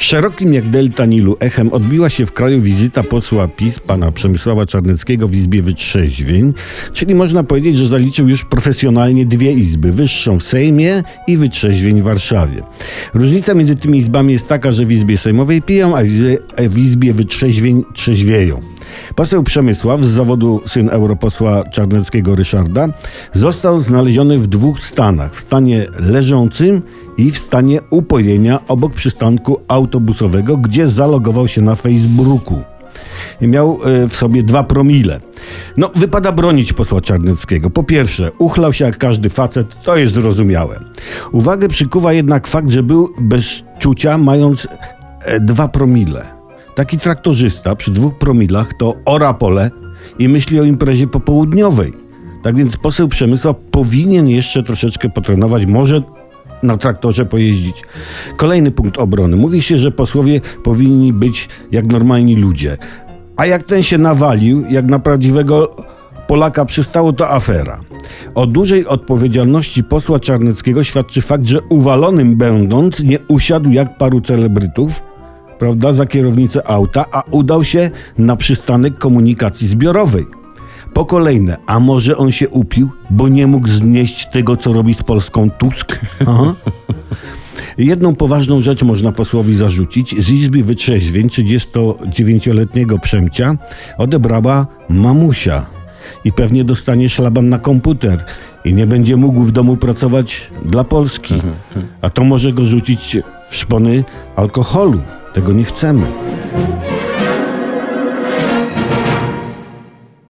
Szerokim jak delta Nilu echem odbiła się w kraju wizyta posła PiS, pana Przemysława Czarneckiego w Izbie Wytrzeźwień, czyli można powiedzieć, że zaliczył już profesjonalnie dwie izby, wyższą w Sejmie i Wytrzeźwień w Warszawie. Różnica między tymi izbami jest taka, że w Izbie Sejmowej piją, a w Izbie, Wytrzeźwień trzeźwieją. Poseł Przemysław z zawodu syn europosła Czarneckiego Ryszarda został znaleziony w dwóch stanach. W stanie leżącym i w stanie upojenia obok przystanku autobusowego, gdzie zalogował się na Facebooku. Miał e, w sobie dwa promile. No, wypada bronić posła Czarneckiego. Po pierwsze, uchlał się jak każdy facet, to jest zrozumiałe. Uwagę przykuwa jednak fakt, że był bez czucia, mając e, dwa promile. Taki traktorzysta przy dwóch promilach to ora pole i myśli o imprezie popołudniowej. Tak więc poseł Przemysław powinien jeszcze troszeczkę potrenować, może na traktorze pojeździć. Kolejny punkt obrony. Mówi się, że posłowie powinni być jak normalni ludzie. A jak ten się nawalił, jak na prawdziwego Polaka przystało, to afera. O dużej odpowiedzialności posła Czarneckiego świadczy fakt, że uwalonym będąc nie usiadł jak paru celebrytów, prawda, za kierownicę auta, a udał się na przystanek komunikacji zbiorowej. Po kolejne, a może on się upił, bo nie mógł znieść tego, co robi z Polską Tusk? Aha. Jedną poważną rzecz można posłowi zarzucić. Z Izby Wytrzeźwień 39-letniego Przemcia odebrała mamusia i pewnie dostanie szlaban na komputer i nie będzie mógł w domu pracować dla Polski. A to może go rzucić w szpony alkoholu. Tego nie chcemy.